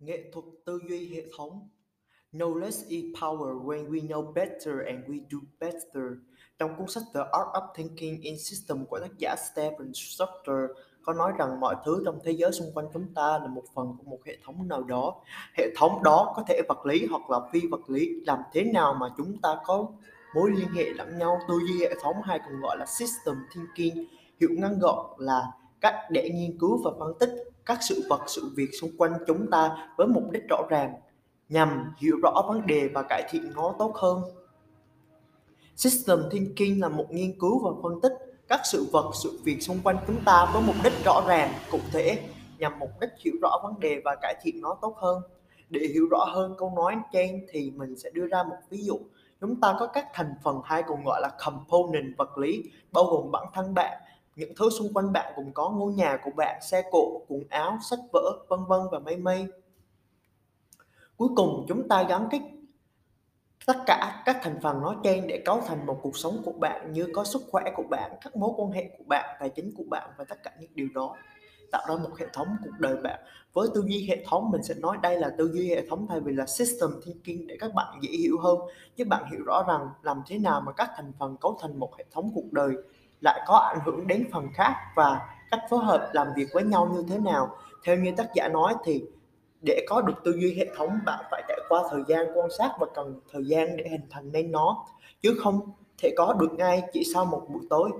Nghệ thuật tư duy hệ thống Knowledge is power when we know better and we do better. Trong cuốn sách The Art of Thinking in System của tác giả Stephen Schroeder có nói rằng mọi thứ trong thế giới xung quanh chúng ta là một phần của một hệ thống nào đó. Hệ thống đó có thể vật lý hoặc là phi vật lý. Làm thế nào mà chúng ta có mối liên hệ lẫn nhau? Tư duy hệ thống hay còn gọi là System Thinking, hiệu ngắn gọn là cách để nghiên cứu và phân tích các sự vật, sự việc xung quanh chúng ta với mục đích rõ ràng, nhằm hiểu rõ vấn đề và cải thiện nó tốt hơn. System thinking là một nghiên cứu và phân tích các sự vật, sự việc xung quanh chúng ta với mục đích rõ ràng, cụ thể, nhằm mục đích hiểu rõ vấn đề và cải thiện nó tốt hơn. Để hiểu rõ hơn câu nói trên thì mình sẽ đưa ra một ví dụ. Chúng ta có các thành phần hay còn gọi là component vật lý, bao gồm bản thân bạn những thứ xung quanh bạn cũng có ngôi nhà của bạn, xe cộ, quần áo, sách vở, vân vân và mây mây. Cuối cùng chúng ta gắn kết tất cả các thành phần nói trên để cấu thành một cuộc sống của bạn như có sức khỏe của bạn, các mối quan hệ của bạn, tài chính của bạn và tất cả những điều đó. Tạo ra một hệ thống cuộc đời bạn. Với tư duy hệ thống mình sẽ nói đây là tư duy hệ thống thay vì là system thinking để các bạn dễ hiểu hơn. Giúp bạn hiểu rõ rằng làm thế nào mà các thành phần cấu thành một hệ thống cuộc đời lại có ảnh hưởng đến phần khác và cách phối hợp làm việc với nhau như thế nào. Theo như tác giả nói thì để có được tư duy hệ thống, bạn phải trải qua thời gian quan sát và cần thời gian để hình thành nên nó. Chứ không thể có được ngay chỉ sau một buổi tối.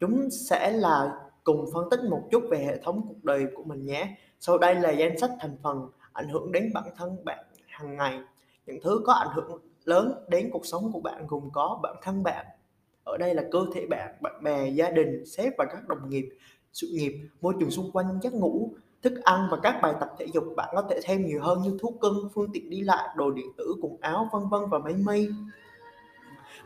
Chúng sẽ là cùng phân tích một chút về hệ thống cuộc đời của mình nhé. Sau đây là danh sách thành phần ảnh hưởng đến bản thân bạn hàng ngày. Những thứ có ảnh hưởng lớn đến cuộc sống của bạn gồm có bản thân bạn ở đây là cơ thể bạn bạn bè, gia đình, sếp và các đồng nghiệp, sự nghiệp, môi trường xung quanh, giấc ngủ, thức ăn và các bài tập thể dục. Bạn có thể thêm nhiều hơn như thuốc cưng, phương tiện đi lại, đồ điện tử, quần áo, vân vân và máy mây.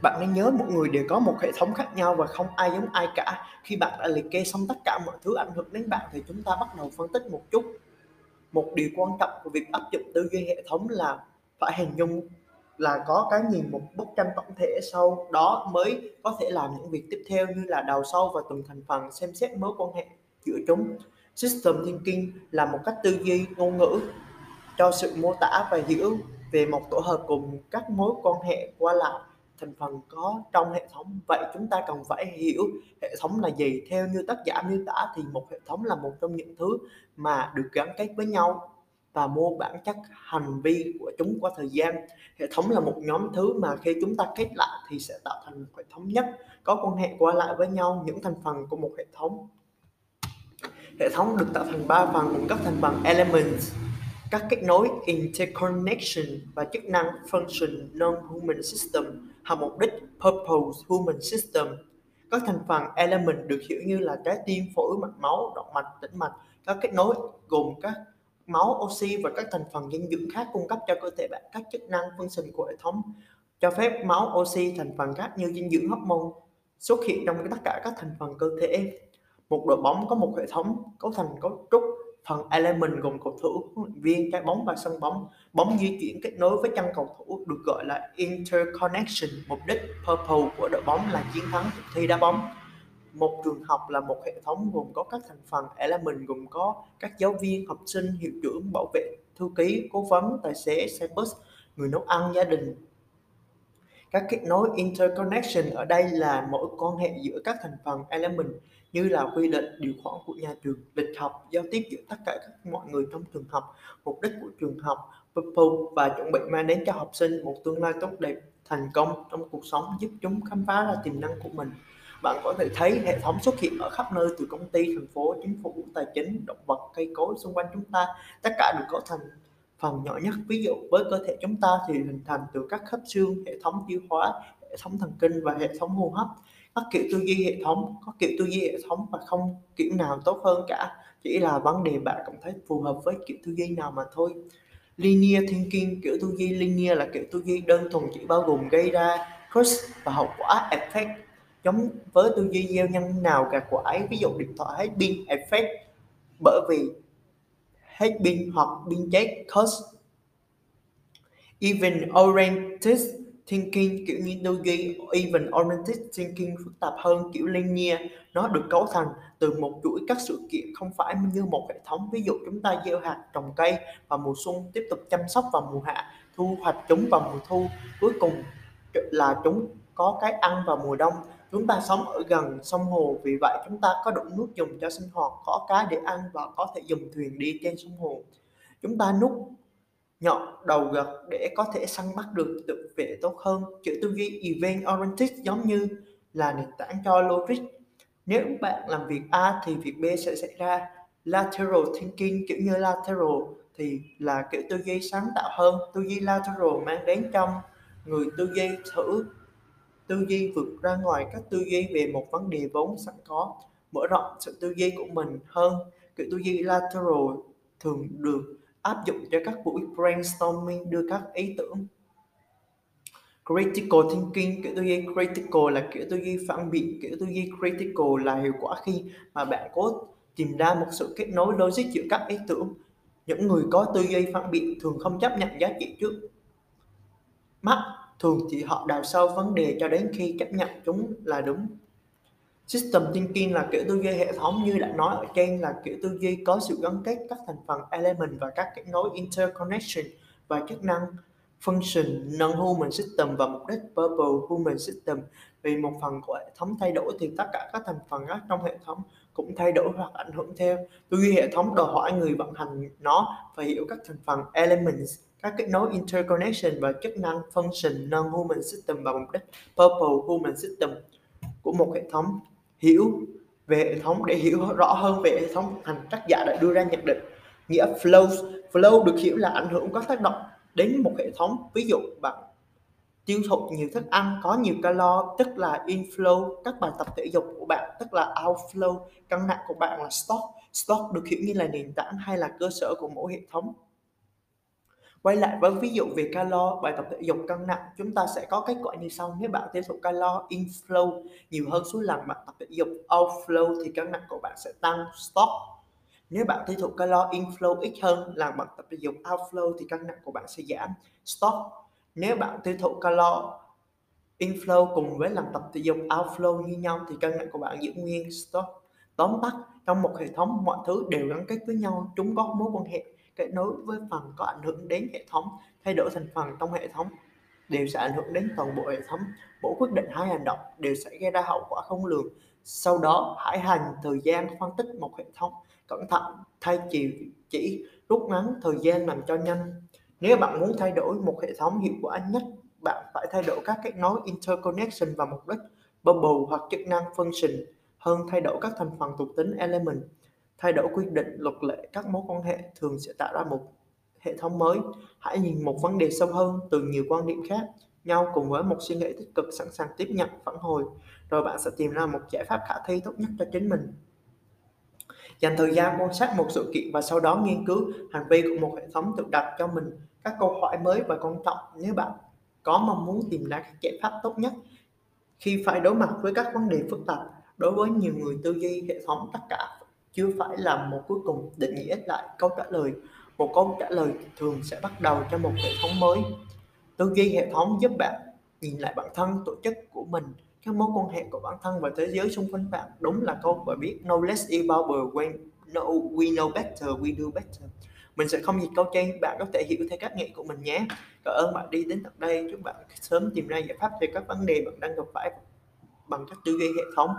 Bạn nên nhớ mỗi người đều có một hệ thống khác nhau và không ai giống ai cả. Khi bạn đã liệt kê xong tất cả mọi thứ ảnh hưởng đến bạn thì chúng ta bắt đầu phân tích một chút. Một điều quan trọng của việc áp dụng tư duy hệ thống là phải hình dung là có cái nhìn một bức tranh tổng thể sau đó mới có thể làm những việc tiếp theo như là đào sâu vào từng thành phần, xem xét mối quan hệ giữa chúng. System thinking là một cách tư duy ngôn ngữ cho sự mô tả và hiểu về một tổ hợp cùng các mối quan hệ qua lại thành phần có trong hệ thống. Vậy chúng ta cần phải hiểu hệ thống là gì. Theo như tác giả miêu tả thì một hệ thống là một trong những thứ mà được gắn kết với nhau và mô bản chất hành vi của chúng qua thời gian. Hệ thống là một nhóm thứ mà khi chúng ta kết lại thì sẽ tạo thành một hệ thống nhất, có quan hệ qua lại với nhau, những thành phần của một hệ thống. Hệ thống được tạo thành ba phần gồm các thành phần elements, các kết nối, interconnection và chức năng function non-human system hoặc mục đích purpose human system. Các thành phần element được hiểu như là trái tim, phổi, mạch máu, động mạch, tĩnh mạch. Các kết nối gồm các máu, oxy và các thành phần dinh dưỡng khác cung cấp cho cơ thể bạn các chức năng phân sinh của hệ thống cho phép máu, oxy, thành phần khác như dinh dưỡng hormone xuất hiện trong tất cả các thành phần cơ thể. Một đội bóng có một hệ thống cấu thành cấu trúc phần element gồm cầu thủ, huấn luyện viên, trái bóng và sân bóng. Bóng di chuyển kết nối với chân cầu thủ được gọi là interconnection. Mục đích purple của đội bóng là chiến thắng cuộc thi đá bóng một trường học là một hệ thống gồm có các thành phần element gồm có các giáo viên, học sinh, hiệu trưởng, bảo vệ, thư ký, cố vấn, tài xế, xe bus, người nấu ăn, gia đình. Các kết nối interconnection ở đây là mỗi quan hệ giữa các thành phần element như là quy định, điều khoản của nhà trường, lịch học, giao tiếp giữa tất cả các mọi người trong trường học, mục đích của trường học purpose và chuẩn bị mang đến cho học sinh một tương lai tốt đẹp, thành công trong cuộc sống, giúp chúng khám phá ra tiềm năng của mình bạn có thể thấy hệ thống xuất hiện ở khắp nơi từ công ty, thành phố, chính phủ, tài chính, động vật, cây cối xung quanh chúng ta. Tất cả được cấu thành phần nhỏ nhất. Ví dụ với cơ thể chúng ta thì hình thành từ các khớp xương, hệ thống tiêu hóa, hệ thống thần kinh và hệ thống hô hấp. Các kiểu tư duy hệ thống, có kiểu tư duy hệ thống và không kiểu nào tốt hơn cả. Chỉ là vấn đề bạn cảm thấy phù hợp với kiểu tư duy nào mà thôi. Linear thinking, kiểu tư duy linear là kiểu tư duy đơn thuần chỉ bao gồm gây ra cause và hậu quả effect giống với tư duy gieo nhân nào gặt quả ví dụ điện thoại hết pin, effect. Bởi vì hết pin hoặc pin chết cost even oriented thinking, kiểu như tư duy even oriented thinking phức tạp hơn, kiểu linear, nó được cấu thành từ một chuỗi các sự kiện, không phải như một hệ thống. Ví dụ chúng ta gieo hạt trồng cây vào mùa xuân, tiếp tục chăm sóc vào mùa hạ, thu hoạch chúng vào mùa thu. Cuối cùng là chúng có cái ăn vào mùa đông chúng ta sống ở gần sông hồ, vì vậy chúng ta có đủ nước dùng cho sinh hoạt, có cá để ăn và có thể dùng thuyền đi trên sông hồ. Chúng ta nút nhọn đầu gật để có thể săn bắt được tự vệ tốt hơn. Chữ tư duy event oriented giống như là nền tảng cho logic. Nếu bạn làm việc A thì việc B sẽ xảy ra. Lateral thinking, kiểu như lateral, thì là kiểu tư duy sáng tạo hơn. Tư duy lateral mang đến trong người tư duy thử tư duy vượt ra ngoài các tư duy về một vấn đề vốn sẵn có. Mở rộng sự tư duy của mình hơn, kiểu tư duy lateral thường được áp dụng cho các buổi brainstorming, đưa các ý tưởng. Critical thinking, kiểu tư duy critical là kiểu tư duy phản biện, kiểu tư duy critical là hiệu quả khi mà bạn cố tìm ra một sự kết nối logic giữa các ý tưởng. Những người có tư duy phản biện thường không chấp nhận giá trị trước. Mắt thường chỉ họ đào sâu vấn đề cho đến khi chấp nhận chúng là đúng. System thinking là kiểu tư duy hệ thống như đã nói ở trên, là kiểu tư duy có sự gắn kết các thành phần element và các kết nối interconnection và chức năng function non-human system và mục đích purpose human system. Vì một phần của hệ thống thay đổi thì tất cả các thành phần khác trong hệ thống cũng thay đổi hoặc ảnh hưởng theo. Tư duy hệ thống đòi hỏi người vận hành nó phải hiểu các thành phần elements các kết nối interconnection và chức năng function non-human system và mục đích purple human system của một hệ thống hiểu về hệ thống để hiểu rõ hơn về hệ thống hành. Tác giả đã đưa ra nhận định nghĩa flow. Flow được hiểu là ảnh hưởng có tác động đến một hệ thống, ví dụ bạn tiêu thụ nhiều thức ăn, có nhiều calo, tức là inflow, các bài tập thể dục của bạn, tức là outflow, cân nặng của bạn là stock. Stock được hiểu như là nền tảng hay là cơ sở của mỗi hệ thống. Quay lại với ví dụ về calo, bài tập thể dục cân nặng, chúng ta sẽ có kết quả như sau. Nếu bạn tiêu thụ calo inflow nhiều hơn số lần bạn tập thể dục outflow thì cân nặng của bạn sẽ tăng stop. Nếu bạn tiêu thụ calo inflow ít hơn là bạn tập thể dục outflow thì cân nặng của bạn sẽ giảm stop. Nếu bạn tiêu thụ calo inflow cùng với lần tập thể dục outflow như nhau thì cân nặng của bạn giữ nguyên stop. Tóm tắt, trong một hệ thống mọi thứ đều gắn kết với nhau, chúng có mối quan hệ kết nối với phần có ảnh hưởng đến hệ thống, thay đổi thành phần trong hệ thống đều sẽ ảnh hưởng đến toàn bộ hệ thống. Mỗi quyết định hay hành động đều sẽ gây ra hậu quả không lường. Sau đó, hãy hành thời gian phân tích một hệ thống cẩn thận, thay chỉ chỉ, rút ngắn thời gian làm cho nhanh. Nếu bạn muốn thay đổi một hệ thống hiệu quả nhất, bạn phải thay đổi các kết nối interconnection và mục đích bubble hoặc chức năng function, hơn thay đổi các thành phần thuộc tính element. Thay đổi quy định, luật lệ, các mối quan hệ thường sẽ tạo ra một hệ thống mới. Hãy nhìn một vấn đề sâu hơn từ nhiều quan điểm khác nhau cùng với một suy nghĩ tích cực sẵn sàng tiếp nhận phản hồi, rồi bạn sẽ tìm ra một giải pháp khả thi tốt nhất cho chính mình. Dành thời gian quan sát một sự kiện và sau đó nghiên cứu hành vi của một hệ thống tự đặt cho mình các câu hỏi mới và quan trọng nếu bạn có mong muốn tìm ra các giải pháp tốt nhất khi phải đối mặt với các vấn đề phức tạp đối với nhiều người tư duy hệ thống tất cả chưa phải là một cuối cùng định nghĩa lại câu trả lời. Một câu trả lời thường sẽ bắt đầu cho một hệ thống mới. Tư duy hệ thống giúp bạn nhìn lại bản thân tổ chức của mình các mối quan hệ của bản thân và thế giới xung quanh bạn. Đúng là câu bài biết no less power when no, we know better we do better. Mình sẽ không dịch câu trên bạn có thể hiểu theo cách nghĩ của mình nhé. Cảm ơn bạn đi đến tận đây. Chúc bạn sớm tìm ra giải pháp về các vấn đề bạn đang gặp phải bằng cách tư duy hệ thống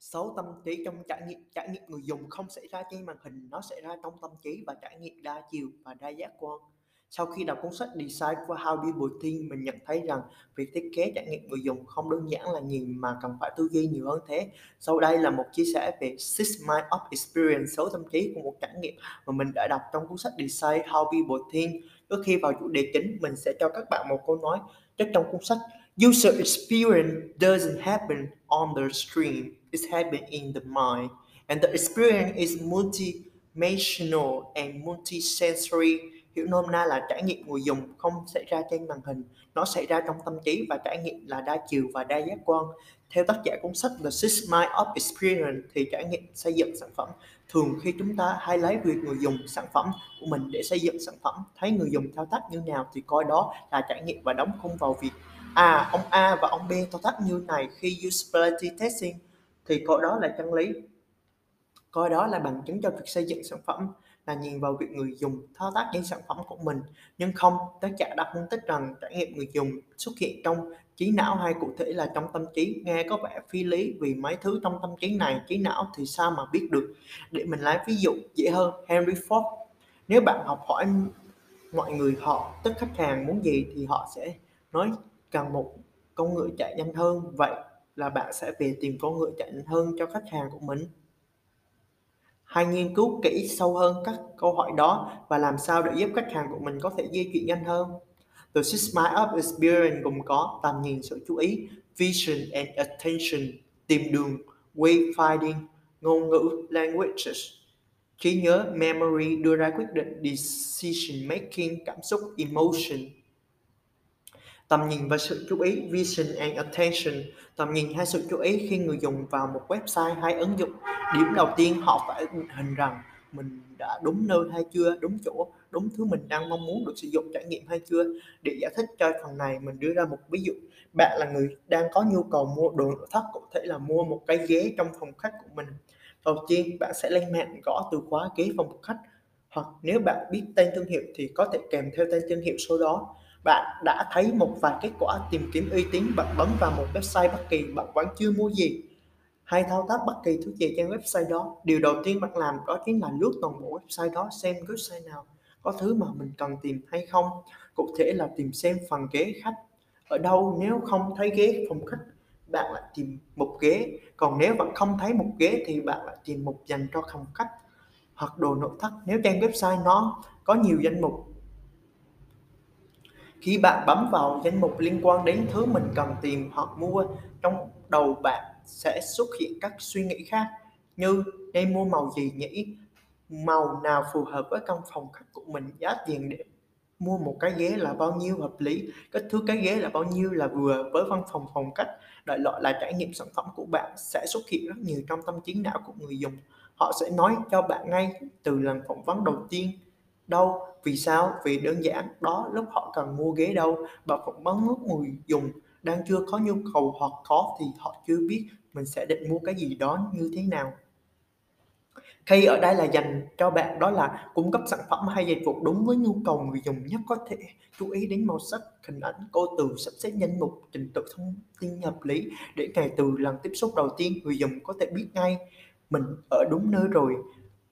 xấu tâm trí trong trải nghiệm trải nghiệm người dùng không xảy ra trên màn hình, nó xảy ra trong tâm trí và trải nghiệm đa chiều và đa giác quan. Sau khi đọc cuốn sách Design for How People Think, mình nhận thấy rằng việc thiết kế trải nghiệm người dùng không đơn giản là nhìn mà cần phải tư duy nhiều hơn thế. Sau đây là một chia sẻ về Six Mind of Experience, số tâm trí của một trải nghiệm mà mình đã đọc trong cuốn sách Design How People Think. Trước khi vào chủ đề chính, mình sẽ cho các bạn một câu nói rất trong cuốn sách User experience doesn't happen on the screen It's happening in the mind, and the experience is multidimensional and multisensory. Hiểu nôm na là trải nghiệm người dùng không xảy ra trên màn hình, nó xảy ra trong tâm trí và trải nghiệm là đa chiều và đa giác quan. Theo tác giả cuốn sách The Six Mind of Experience thì trải nghiệm xây dựng sản phẩm Thường khi chúng ta hay lấy việc người dùng sản phẩm của mình để xây dựng sản phẩm, thấy người dùng thao tác như nào thì coi đó là trải nghiệm và đóng khung vào việc à ông A và ông B thao tác như này khi usability testing thì coi đó là chân lý. Coi đó là bằng chứng cho việc xây dựng sản phẩm, là nhìn vào việc người dùng thao tác trên sản phẩm của mình. Nhưng không, tác giả đã phân tích rằng trải nghiệm người dùng xuất hiện trong trí não hay cụ thể là trong tâm trí. Nghe có vẻ phi lý vì mấy thứ trong tâm trí này, trí não thì sao mà biết được? Để mình lấy ví dụ dễ hơn, Henry Ford. Nếu bạn học hỏi mọi người họ, tức khách hàng muốn gì thì họ sẽ nói cần một con ngựa chạy nhanh hơn vậy là bạn sẽ về tìm con ngựa chạy nhanh hơn cho khách hàng của mình Hãy nghiên cứu kỹ sâu hơn các câu hỏi đó và làm sao để giúp khách hàng của mình có thể di chuyển nhanh hơn. The Six Mind of Experience gồm có tầm nhìn sự chú ý, vision and attention, tìm đường, wayfinding, ngôn ngữ, languages, trí nhớ, memory, đưa ra quyết định, decision making, cảm xúc, emotion. Tầm nhìn và sự chú ý, vision and attention, tầm nhìn hay sự chú ý khi người dùng vào một website hay ứng dụng. Điểm đầu tiên họ phải hình rằng mình đã đúng nơi hay chưa đúng chỗ đúng thứ mình đang mong muốn được sử dụng trải nghiệm hay chưa. Để giải thích cho phần này mình đưa ra một ví dụ. Bạn là người đang có nhu cầu mua đồ nội thất cụ thể là mua một cái ghế trong phòng khách của mình. Đầu tiên bạn sẽ lên mạng gõ từ khóa ghế phòng khách. Hoặc nếu bạn biết tên thương hiệu thì có thể kèm theo tên thương hiệu số đó bạn đã thấy một vài kết quả tìm kiếm uy tín, bạn bấm vào một website bất kỳ, bạn vẫn chưa mua gì. Hay thao tác bất kỳ thứ gì trên website đó? Điều đầu tiên bạn làm đó chính là lướt toàn bộ website đó xem website nào có thứ mà mình cần tìm hay không. Cụ thể là tìm xem phần ghế khách. Ở đâu nếu không thấy ghế phòng khách, bạn lại tìm một ghế. Còn nếu bạn không thấy một ghế thì bạn lại tìm một dành cho phòng khách hoặc đồ nội thất. Nếu trên website nó có nhiều danh mục khi bạn bấm vào danh mục liên quan đến thứ mình cần tìm hoặc mua, trong đầu bạn sẽ xuất hiện các suy nghĩ khác như nên mua màu gì nhỉ? Màu nào phù hợp với căn phòng khách của mình? Giá tiền để mua một cái ghế là bao nhiêu hợp lý? Kích thước cái ghế là bao nhiêu là vừa với văn phòng phòng cách đại loại là trải nghiệm sản phẩm của bạn sẽ xuất hiện rất nhiều trong tâm trí não của người dùng. Họ sẽ nói cho bạn ngay từ lần phỏng vấn đầu tiên. Đâu? Vì sao? Vì đơn giản, đó lúc họ cần mua ghế đâu và phỏng vấn nước người dùng. Đang chưa có nhu cầu hoặc có thì họ chưa biết mình sẽ định mua cái gì đó như thế nào. Khi ở đây là dành cho bạn, đó là cung cấp sản phẩm hay dịch vụ đúng với nhu cầu người dùng nhất có thể. Chú ý đến màu sắc, hình ảnh, cô từ, sắp xếp danh mục, trình tự thông tin hợp lý để ngày từ lần tiếp xúc đầu tiên người dùng có thể biết ngay mình ở đúng nơi rồi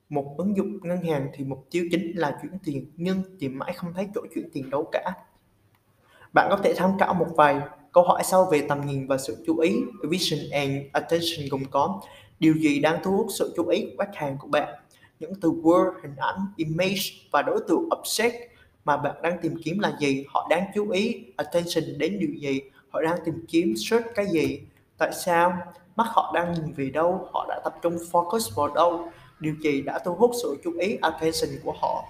một ứng dụng ngân hàng thì mục tiêu chính là chuyển tiền, nhưng tìm mãi không thấy chỗ chuyển tiền đâu cả. Bạn có thể tham khảo một vài câu hỏi sau về tầm nhìn và sự chú ý, vision and attention gồm có điều gì đang thu hút sự chú ý của khách hàng của bạn, những từ word, hình ảnh, image và đối tượng object mà bạn đang tìm kiếm là gì, họ đang chú ý, attention đến điều gì, họ đang tìm kiếm search cái gì, tại sao, mắt họ đang nhìn về đâu, họ đã tập trung focus vào đâu điều gì đã thu hút sự chú ý, attention của họ.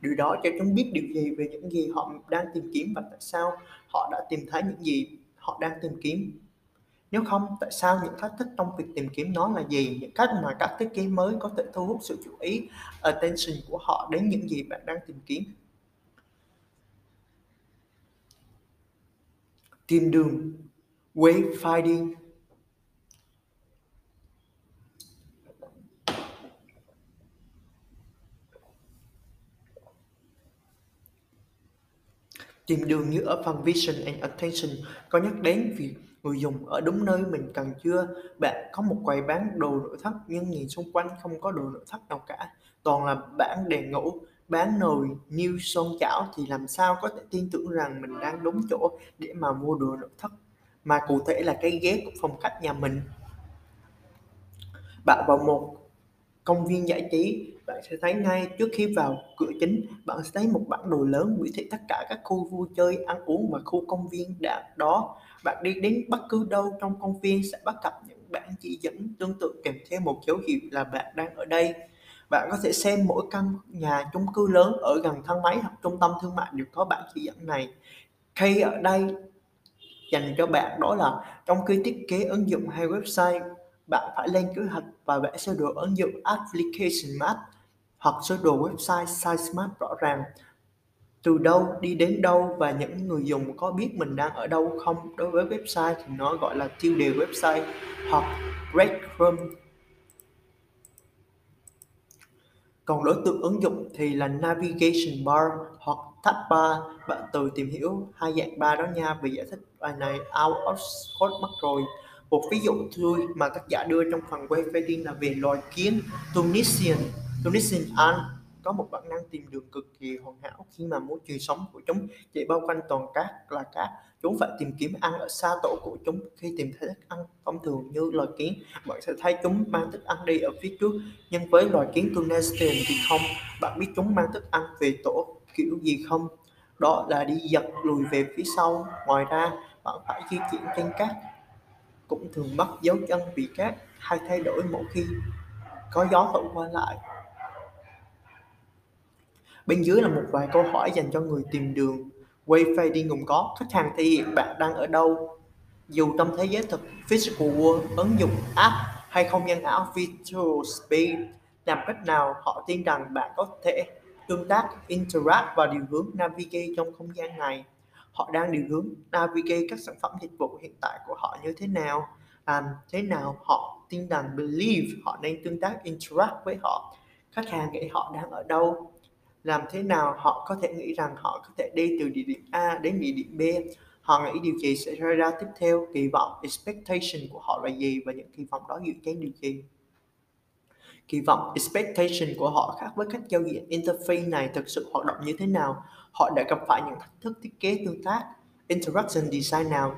Điều đó cho chúng biết điều gì về những gì họ đang tìm kiếm và tại sao họ đã tìm thấy những gì họ đang tìm kiếm. Nếu không, tại sao những thách thức trong việc tìm kiếm nó là gì? Những cách mà các thiết kế mới có thể thu hút sự chú ý, attention của họ đến những gì bạn đang tìm kiếm? Tìm đường. Wayfinding Tìm đường như ở phần Vision and Attention có nhắc đến việc người dùng ở đúng nơi mình cần chưa. Bạn có một quầy bán đồ nội thất nhưng nhìn xung quanh không có đồ nội thất nào cả. Toàn là bản đèn ngủ, bán nồi, niêu son chảo thì làm sao có thể tin tưởng rằng mình đang đúng chỗ để mà mua đồ nội thất. Mà cụ thể là cái ghế của phòng khách nhà mình. Bạn vào một công viên giải trí bạn sẽ thấy ngay trước khi vào cửa chính, bạn sẽ thấy một bản đồ lớn biểu thị tất cả các khu vui chơi, ăn uống và khu công viên đã đó. Bạn đi đến bất cứ đâu trong công viên sẽ bắt gặp những bản chỉ dẫn tương tự kèm theo một dấu hiệu là bạn đang ở đây. Bạn có thể xem mỗi căn nhà chung cư lớn ở gần thang máy hoặc trung tâm thương mại đều có bản chỉ dẫn này. Khi ở đây, dành cho bạn đó là trong khi thiết kế ứng dụng hay website, bạn phải lên kế hoạch và vẽ sơ đồ ứng dụng application map hoặc sơ đồ website size map rõ ràng. Từ đâu, đi đến đâu và những người dùng có biết mình đang ở đâu không? Đối với website thì nó gọi là tiêu đề website hoặc breadcrumb còn đối tượng ứng dụng thì là navigation bar hoặc tab bar. Bạn tự tìm hiểu hai dạng bar đó nha. Vì giải thích bài này, out of scope mất rồi. Một ví dụ thôi mà tác giả đưa trong phần quay fading là về loài kiến Tunisian. Tunisian ant có một bản năng tìm đường cực kỳ hoàn hảo khi mà môi trường sống của chúng. Chỉ bao quanh toàn cát là cát chúng phải tìm kiếm ăn ở xa tổ của chúng. Khi tìm thấy thức ăn, thông thường như loài kiến, bạn sẽ thấy chúng mang thức ăn đi ở phía trước. Nhưng với loài kiến Tunisian thì không. Bạn biết chúng mang thức ăn về tổ, kiểu gì không? Đó là đi giật lùi về phía sau. Ngoài ra, bạn phải di chuyển trên cát. Cũng thường bắt dấu chân vì cát hay thay đổi mỗi khi có gió thổi qua lại. Bên dưới là một vài câu hỏi dành cho người tìm đường. wifi đi cùng có khách hàng thể hiện bạn đang ở đâu. Dù trong thế giới thực physical world, ứng dụng app hay không gian ảo virtual space, làm cách nào họ tin rằng bạn có thể tương tác, interact và điều hướng navigate trong không gian này. Họ đang điều hướng navigate các sản phẩm dịch vụ hiện tại của họ như thế nào, làm thế nào họ tin rằng believe họ nên tương tác interact với họ. Khách hàng nghĩ họ đang ở đâu, làm thế nào họ có thể nghĩ rằng họ có thể đi từ địa điểm A đến địa điểm B. Họ nghĩ điều gì sẽ xảy ra tiếp theo? Kỳ vọng, expectation của họ là gì và những kỳ vọng đó dự kiến điều gì? Kỳ vọng, expectation của họ khác với cách giao diện. Interface này thực sự hoạt động như thế nào? Họ đã gặp phải những thách thức thiết kế tương tác. Interaction design nào?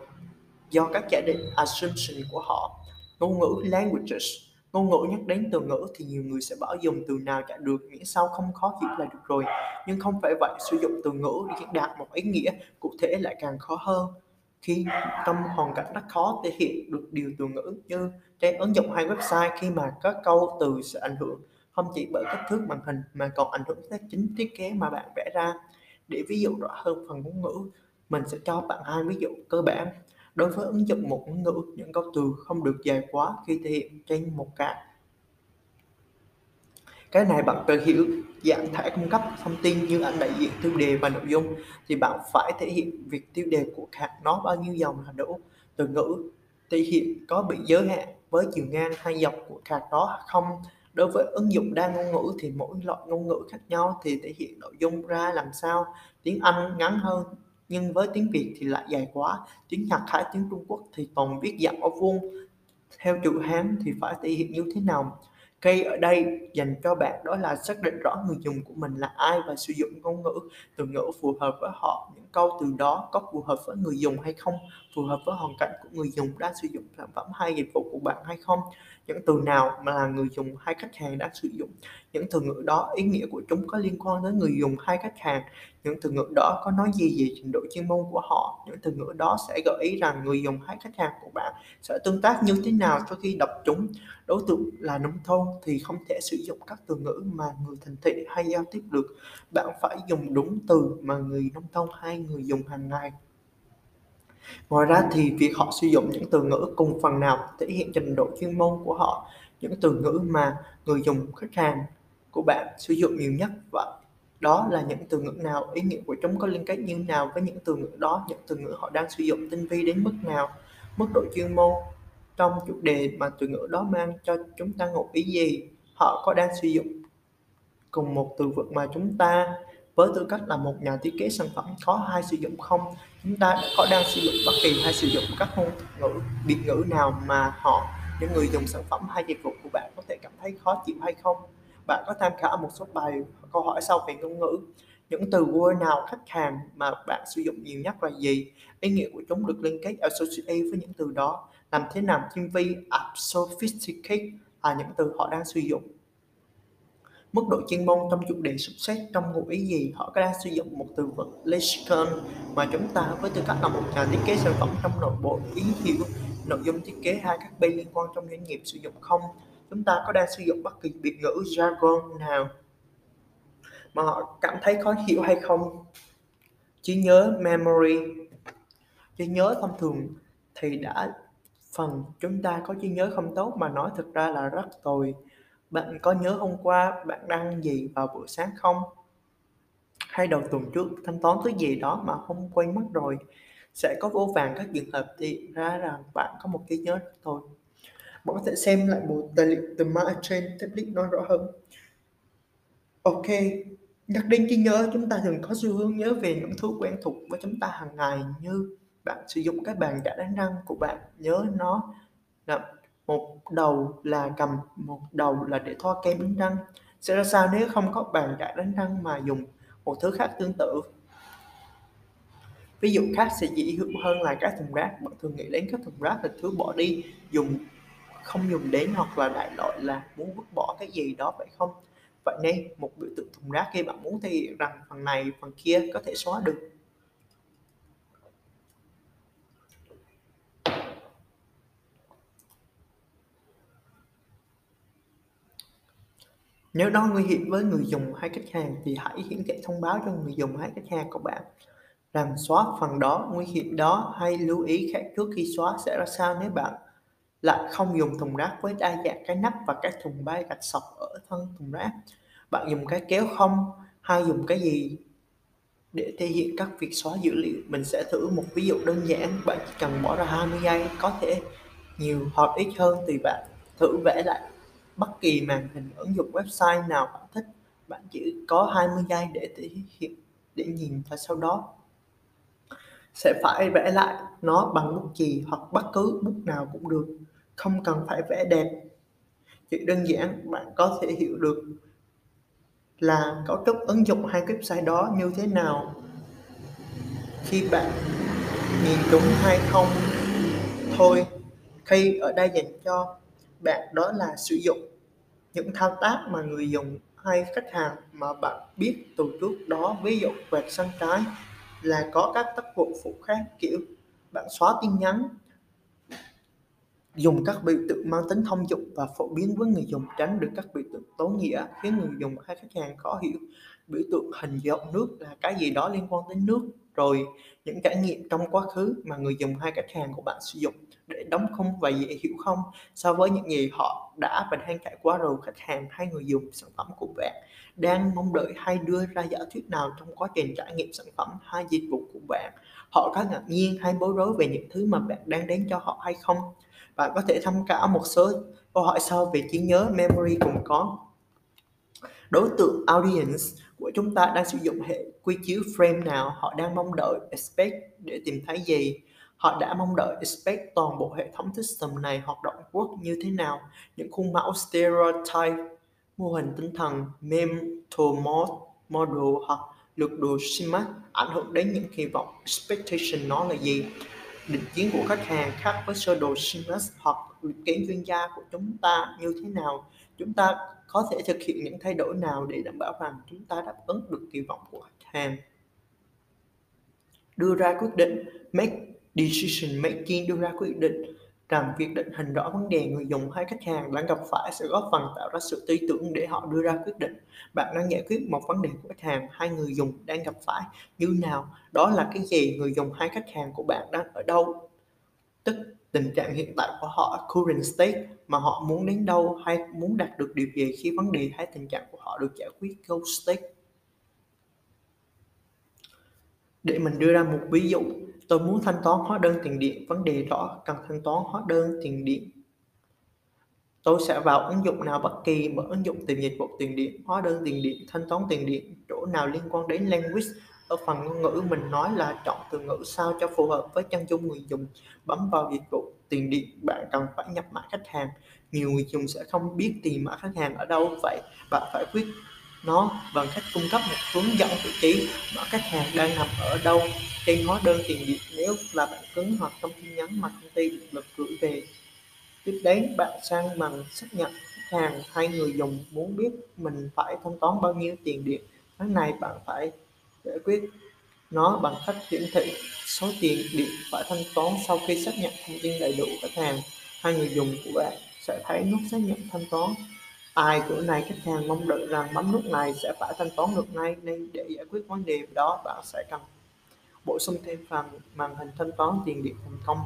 Do các giả định, assumption của họ. Ngôn ngữ, languages. Ngôn ngữ nhắc đến từ ngữ thì nhiều người sẽ bảo dùng từ nào chả được miễn sao không khó hiểu là được rồi. Nhưng không phải vậy, sử dụng từ ngữ để diễn đạt một ý nghĩa cụ thể lại càng khó hơn. Khi trong hoàn cảnh rất khó thể hiện được điều từ ngữ như trên ứng dụng hay website khi mà các câu từ sẽ ảnh hưởng không chỉ bởi kích thước màn hình mà còn ảnh hưởng tới chính thiết kế mà bạn vẽ ra. Để ví dụ rõ hơn phần ngôn ngữ, mình sẽ cho bạn hai ví dụ cơ bản. Đối với ứng dụng một ngôn ngữ, những câu từ không được dài quá khi thể hiện trên một cái Cái này bạn cần hiểu dạng thể cung cấp thông tin như ảnh đại diện tiêu đề và nội dung thì bạn phải thể hiện việc tiêu đề của card nó bao nhiêu dòng là đủ. Từ ngữ thể hiện có bị giới hạn với chiều ngang hay dọc của card đó không. Đối với ứng dụng đa ngôn ngữ thì mỗi loại ngôn ngữ khác nhau thì thể hiện nội dung ra làm sao. Tiếng Anh ngắn hơn nhưng với tiếng Việt thì lại dài quá, tiếng Nhật hay tiếng Trung Quốc thì toàn viết dạng ở vuông, theo chữ Hán thì phải thể hiện như thế nào? Cây ở đây dành cho bạn đó là xác định rõ người dùng của mình là ai và sử dụng ngôn ngữ, từ ngữ phù hợp với họ. Những câu từ đó có phù hợp với người dùng hay không, phù hợp với hoàn cảnh của người dùng đang sử dụng sản phẩm hay dịch vụ của bạn hay không. Những từ nào mà là người dùng hay khách hàng đang sử dụng. Những từ ngữ đó, ý nghĩa của chúng có liên quan tới người dùng hay khách hàng. Những từ ngữ đó có nói gì về trình độ chuyên môn của họ? Những từ ngữ đó sẽ gợi ý rằng người dùng hay khách hàng của bạn sẽ tương tác như thế nào sau khi đọc chúng. Đối tượng là nông thôn thì không thể sử dụng các từ ngữ mà người thành thị hay giao tiếp được. Bạn phải dùng đúng từ mà người nông thôn hay người dùng hàng ngày ngoài ra thì việc họ sử dụng những từ ngữ cùng phần nào thể hiện trình độ chuyên môn của họ những từ ngữ mà người dùng khách hàng của bạn sử dụng nhiều nhất. Và đó là những từ ngữ nào, ý nghĩa của chúng có liên kết như nào với những từ ngữ đó, những từ ngữ họ đang sử dụng tinh vi đến mức nào, mức độ chuyên môn trong chủ đề mà từ ngữ đó mang cho chúng ta một ý gì, họ có đang sử dụng cùng một từ vựng mà chúng ta với tư cách là một nhà thiết kế sản phẩm có hay sử dụng không chúng ta có đang sử dụng bất kỳ hay sử dụng các ngôn ngữ, biệt ngữ nào mà họ, những người dùng sản phẩm hay dịch vụ của bạn có thể cảm thấy khó chịu hay không? Bạn có tham khảo một số bài câu hỏi sau về ngôn ngữ. Những từ word nào khách hàng mà bạn sử dụng nhiều nhất là gì? Ý nghĩa của chúng được liên kết, associate với những từ đó. Làm thế nào tinh vi sophisticated là những từ họ đang sử dụng? Mức độ chuyên môn trong chủ đề xuất sắc trong ngụ ý gì? Họ có đang sử dụng một từ vựng lexicon mà chúng ta với tư cách là một nhà thiết kế sản phẩm trong nội bộ ý hiểu nội dung thiết kế hai các bên liên quan trong doanh nghiệp sử dụng không? Chúng ta có đang sử dụng bất kỳ biệt ngữ, jargon nào mà họ cảm thấy khó hiểu hay không? Trí nhớ, memory. Trí nhớ thông thường thì đã, phần chúng ta có trí nhớ không tốt mà nói thực ra là rất tồi. Bạn có nhớ hôm qua bạn đăng gì vào buổi sáng không? Hay đầu tuần trước thanh toán thứ gì đó mà không quên mất rồi? Sẽ có vô vàng các trường hợp thì ra rằng bạn có một trí nhớ thôi. Bạn có thể xem lại bộ tài liệu từ Mark trên Tablet nói rõ hơn. Ok, nhắc đến trí nhớ, chúng ta thường có xu hướng nhớ về những thứ quen thuộc với chúng ta hàng ngày như bạn sử dụng cái bàn đã đánh răng của bạn, nhớ nó là một đầu là cầm, một đầu là để thoa kem đánh răng. Sẽ ra sao nếu không có bàn chải đánh răng mà dùng một thứ khác tương tự? Ví dụ khác sẽ dễ hiểu hơn là các thùng rác. Bạn thường nghĩ đến các thùng rác là thứ bỏ đi, dùng không dùng đến hoặc là đại loại là muốn vứt bỏ cái gì đó phải không? Vậy nên một biểu tượng thùng rác khi bạn muốn thể hiện rằng phần này, phần kia có thể xóa được. Nếu đó nguy hiểm với người dùng hay khách hàng thì hãy hiển thị thông báo cho người dùng hay khách hàng của bạn rằng xóa phần đó, nguy hiểm đó hay lưu ý khác trước khi xóa sẽ ra sao nếu bạn lại không dùng thùng rác với đa dạng cái nắp và các thùng bay gạch sọc ở thân thùng rác. Bạn dùng cái kéo không hay dùng cái gì để thể hiện các việc xóa dữ liệu. Mình sẽ thử một ví dụ đơn giản. Bạn chỉ cần bỏ ra 20 giây, có thể nhiều hoặc ít hơn tùy bạn. Thử vẽ lại bất kỳ màn hình ứng dụng website nào bạn thích. Bạn chỉ có 20 giây để thể hiện, để nhìn và sau đó sẽ phải vẽ lại nó bằng bút chì hoặc bất cứ bút nào cũng được, không cần phải vẽ đẹp chỉ đơn giản bạn có thể hiểu được là cấu trúc ứng dụng hay website đó như thế nào khi bạn nhìn chúng hay không, thôi, khi ở đây dành cho bạn đó là sử dụng những thao tác mà người dùng hay khách hàng mà bạn biết từ trước đó, ví dụ quẹt sang trái là có các tác vụ phụ khác, kiểu bạn xóa tin nhắn, dùng các biểu tượng mang tính thông dụng và phổ biến với người dùng, tránh được các biểu tượng tối nghĩa khiến người dùng hay khách hàng khó hiểu. Biểu tượng hình giọt nước là cái gì đó liên quan đến nước, rồi những trải nghiệm trong quá khứ mà người dùng hay khách hàng của bạn sử dụng để đóng khung và dễ hiểu không? So với những gì họ đã và đang trải qua rồi, khách hàng hay người dùng sản phẩm của bạn đang mong đợi hay đưa ra giả thuyết nào trong quá trình trải nghiệm sản phẩm hay dịch vụ của bạn? Họ có ngạc nhiên hay bối rối về những thứ mà bạn đang đến cho họ hay không? Bạn có thể tham khảo một số câu hỏi sau về trí nhớ, memory cũng có. Đối tượng audience của chúng ta đang sử dụng hệ quy chiếu frame nào? Họ đang mong đợi expect để tìm thấy gì? Họ đã mong đợi expect toàn bộ hệ thống system này hoạt động quốc như thế nào. Những khuôn mẫu stereotype, mô hình tinh thần mental model hoặc lược đồ SIMAT ảnh hưởng đến những kỳ vọng, expectation nó là gì? Định kiến của khách hàng khác với sơ đồ SIMAS hoặc định kiến chuyên gia của chúng ta như thế nào? Chúng ta có thể thực hiện những thay đổi nào để đảm bảo rằng chúng ta đáp ứng được kỳ vọng của khách hàng? Đưa ra quyết định, make decision making đưa ra quyết định rằng việc định hình rõ vấn đề người dùng hay khách hàng đang gặp phải sẽ góp phần tạo ra sự tư tưởng để họ đưa ra quyết định. Bạn đang giải quyết một vấn đề của khách hàng hay người dùng đang gặp phải. Như nào? Đó là cái gì? Người dùng hay khách hàng của bạn đang ở đâu? Tức tình trạng hiện tại của họ, current state, mà họ muốn đến đâu hay muốn đạt được điều gì khi vấn đề hay tình trạng của họ được giải quyết goal state? Để mình đưa ra một ví dụ tôi muốn thanh toán hóa đơn tiền điện, vấn đề rõ, cần thanh toán hóa đơn tiền điện. Tôi sẽ vào ứng dụng nào bất kỳ, mở ứng dụng tìm dịch vụ tiền điện, hóa đơn tiền điện, thanh toán tiền điện, chỗ nào liên quan đến language. Ở phần ngôn ngữ mình nói là chọn từ ngữ sao cho phù hợp với chân dung người dùng, bấm vào dịch vụ tiền điện, bạn cần phải nhập mã khách hàng. Nhiều người dùng sẽ không biết tìm mã khách hàng ở đâu, vậy bạn phải quyết nó bằng cách cung cấp một hướng dẫn vị trí mã khách hàng đang nằm ở đâu. Trên hóa đơn tiền điện nếu là bạn cứng hoặc trong tin nhắn mà công ty điện lực gửi về, tiếp đến bạn sang bằng xác nhận khách hàng hay người dùng muốn biết mình phải thanh toán bao nhiêu tiền điện, tháng này bạn phải giải quyết. Nó bằng cách hiển thị số tiền điện phải thanh toán sau khi xác nhận thông tin đầy đủ khách hàng hay người dùng của bạn, sẽ thấy nút xác nhận thanh toán ai cửa này khách hàng mong đợi rằng bấm nút này sẽ phải thanh toán được ngay nên để giải quyết vấn đề đó bạn sẽ cần bổ sung thêm phần màn hình thanh toán tiền điện thành công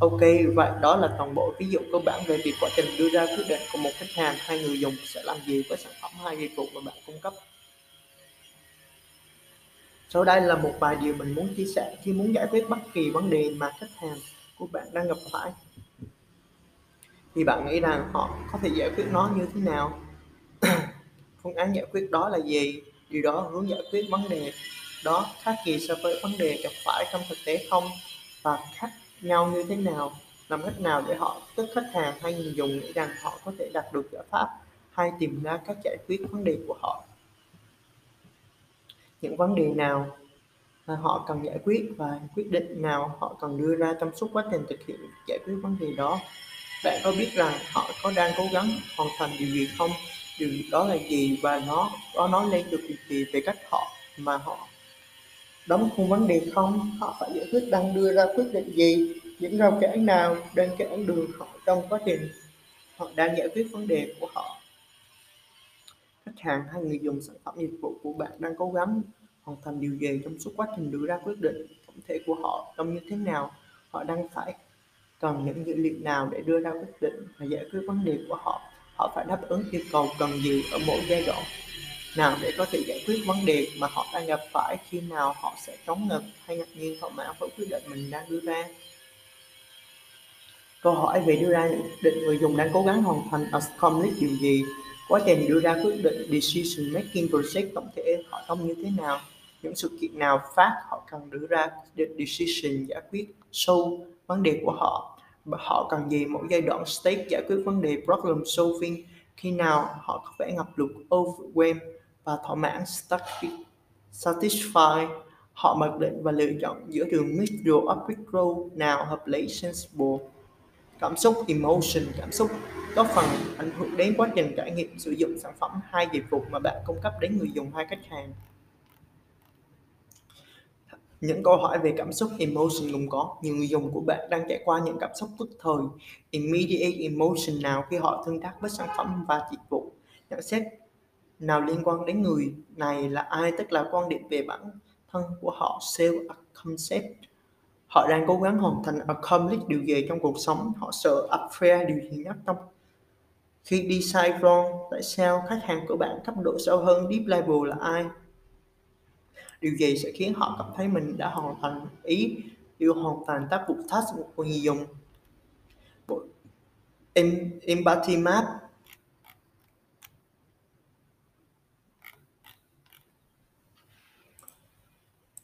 Ok, vậy đó là toàn bộ ví dụ cơ bản về việc quá trình đưa ra quyết định của một khách hàng hay người dùng sẽ làm gì với sản phẩm hay dịch vụ mà bạn cung cấp. Sau đây là một vài điều mình muốn chia sẻ khi muốn giải quyết bất kỳ vấn đề mà khách hàng của bạn đang gặp phải. Thì bạn nghĩ rằng họ có thể giải quyết nó như thế nào? Phương án giải quyết đó là gì? Điều đó hướng giải quyết vấn đề đó khác gì so với vấn đề gặp phải trong thực tế không? Và khác nhau như thế nào? Làm cách nào để họ, tức khách hàng hay người dùng nghĩ rằng họ có thể đạt được giải pháp hay tìm ra cách giải quyết vấn đề của họ? Những vấn đề nào mà họ cần giải quyết và quyết định nào họ cần đưa ra trong suốt quá trình thực hiện giải quyết vấn đề đó. Bạn có biết rằng họ có đang cố gắng hoàn thành điều gì không? Điều đó là gì và nó, có nói lên được điều gì về cách họ mà họ đóng khung vấn đề không? Họ phải giải quyết đang đưa ra quyết định gì? Những rào cản nào đang cản đường họ trong quá trình họ đang giải quyết vấn đề của họ? Khách hàng hay người dùng sản phẩm dịch vụ của bạn đang cố gắng hoàn thành điều gì trong suốt quá trình đưa ra quyết định tổng thể của họ trông như thế nào? Họ đang phải cần những dữ liệu nào để đưa ra quyết định và giải quyết vấn đề của họ họ phải đáp ứng yêu cầu cần gì ở mỗi giai đoạn? Nào để có thể giải quyết vấn đề mà họ đang gặp phải khi nào họ sẽ chống ngực hay ngạc nhiên thỏa mãn với quyết định mình đang đưa ra? Câu hỏi về đưa ra quyết định người dùng đang cố gắng hoàn thành accomplish điều gì? Quá trình đưa ra quyết định decision making process tổng thể họ trông như thế nào? Những sự kiện nào phát họ cần đưa ra định decision giải quyết sâu vấn đề của họ. Và họ cần gì mỗi giai đoạn stage giải quyết vấn đề problem solving khi nào họ có vẻ ngập lụt, overwhelm và thỏa mãn, satisfy họ mặc định và lựa chọn giữa đường middle upgrade road nào hợp lý, sensible. Cảm xúc, emotion, cảm xúc có phần ảnh hưởng đến quá trình trải nghiệm sử dụng sản phẩm hay dịch vụ mà bạn cung cấp đến người dùng hay khách hàng những câu hỏi về cảm xúc, emotion cũng có. Nhiều người dùng của bạn đang trải qua những cảm xúc tức thời, immediate emotion nào khi họ tương tác với sản phẩm và dịch vụ? Nhận xét nào liên quan đến người này là ai? Tức là quan điểm về bản thân của họ self concept. Họ đang cố gắng hoàn thành accomplish điều gì trong cuộc sống. Họ sợ affair điều gì nhất trong khi đi sai wrong, tại sao khách hàng của bạn cấp độ sâu hơn, deep level là ai? Điều gì sẽ khiến họ cảm thấy mình đã hoàn thành ý yêu hoàn thành tác vụ task của người dùng? Empathy map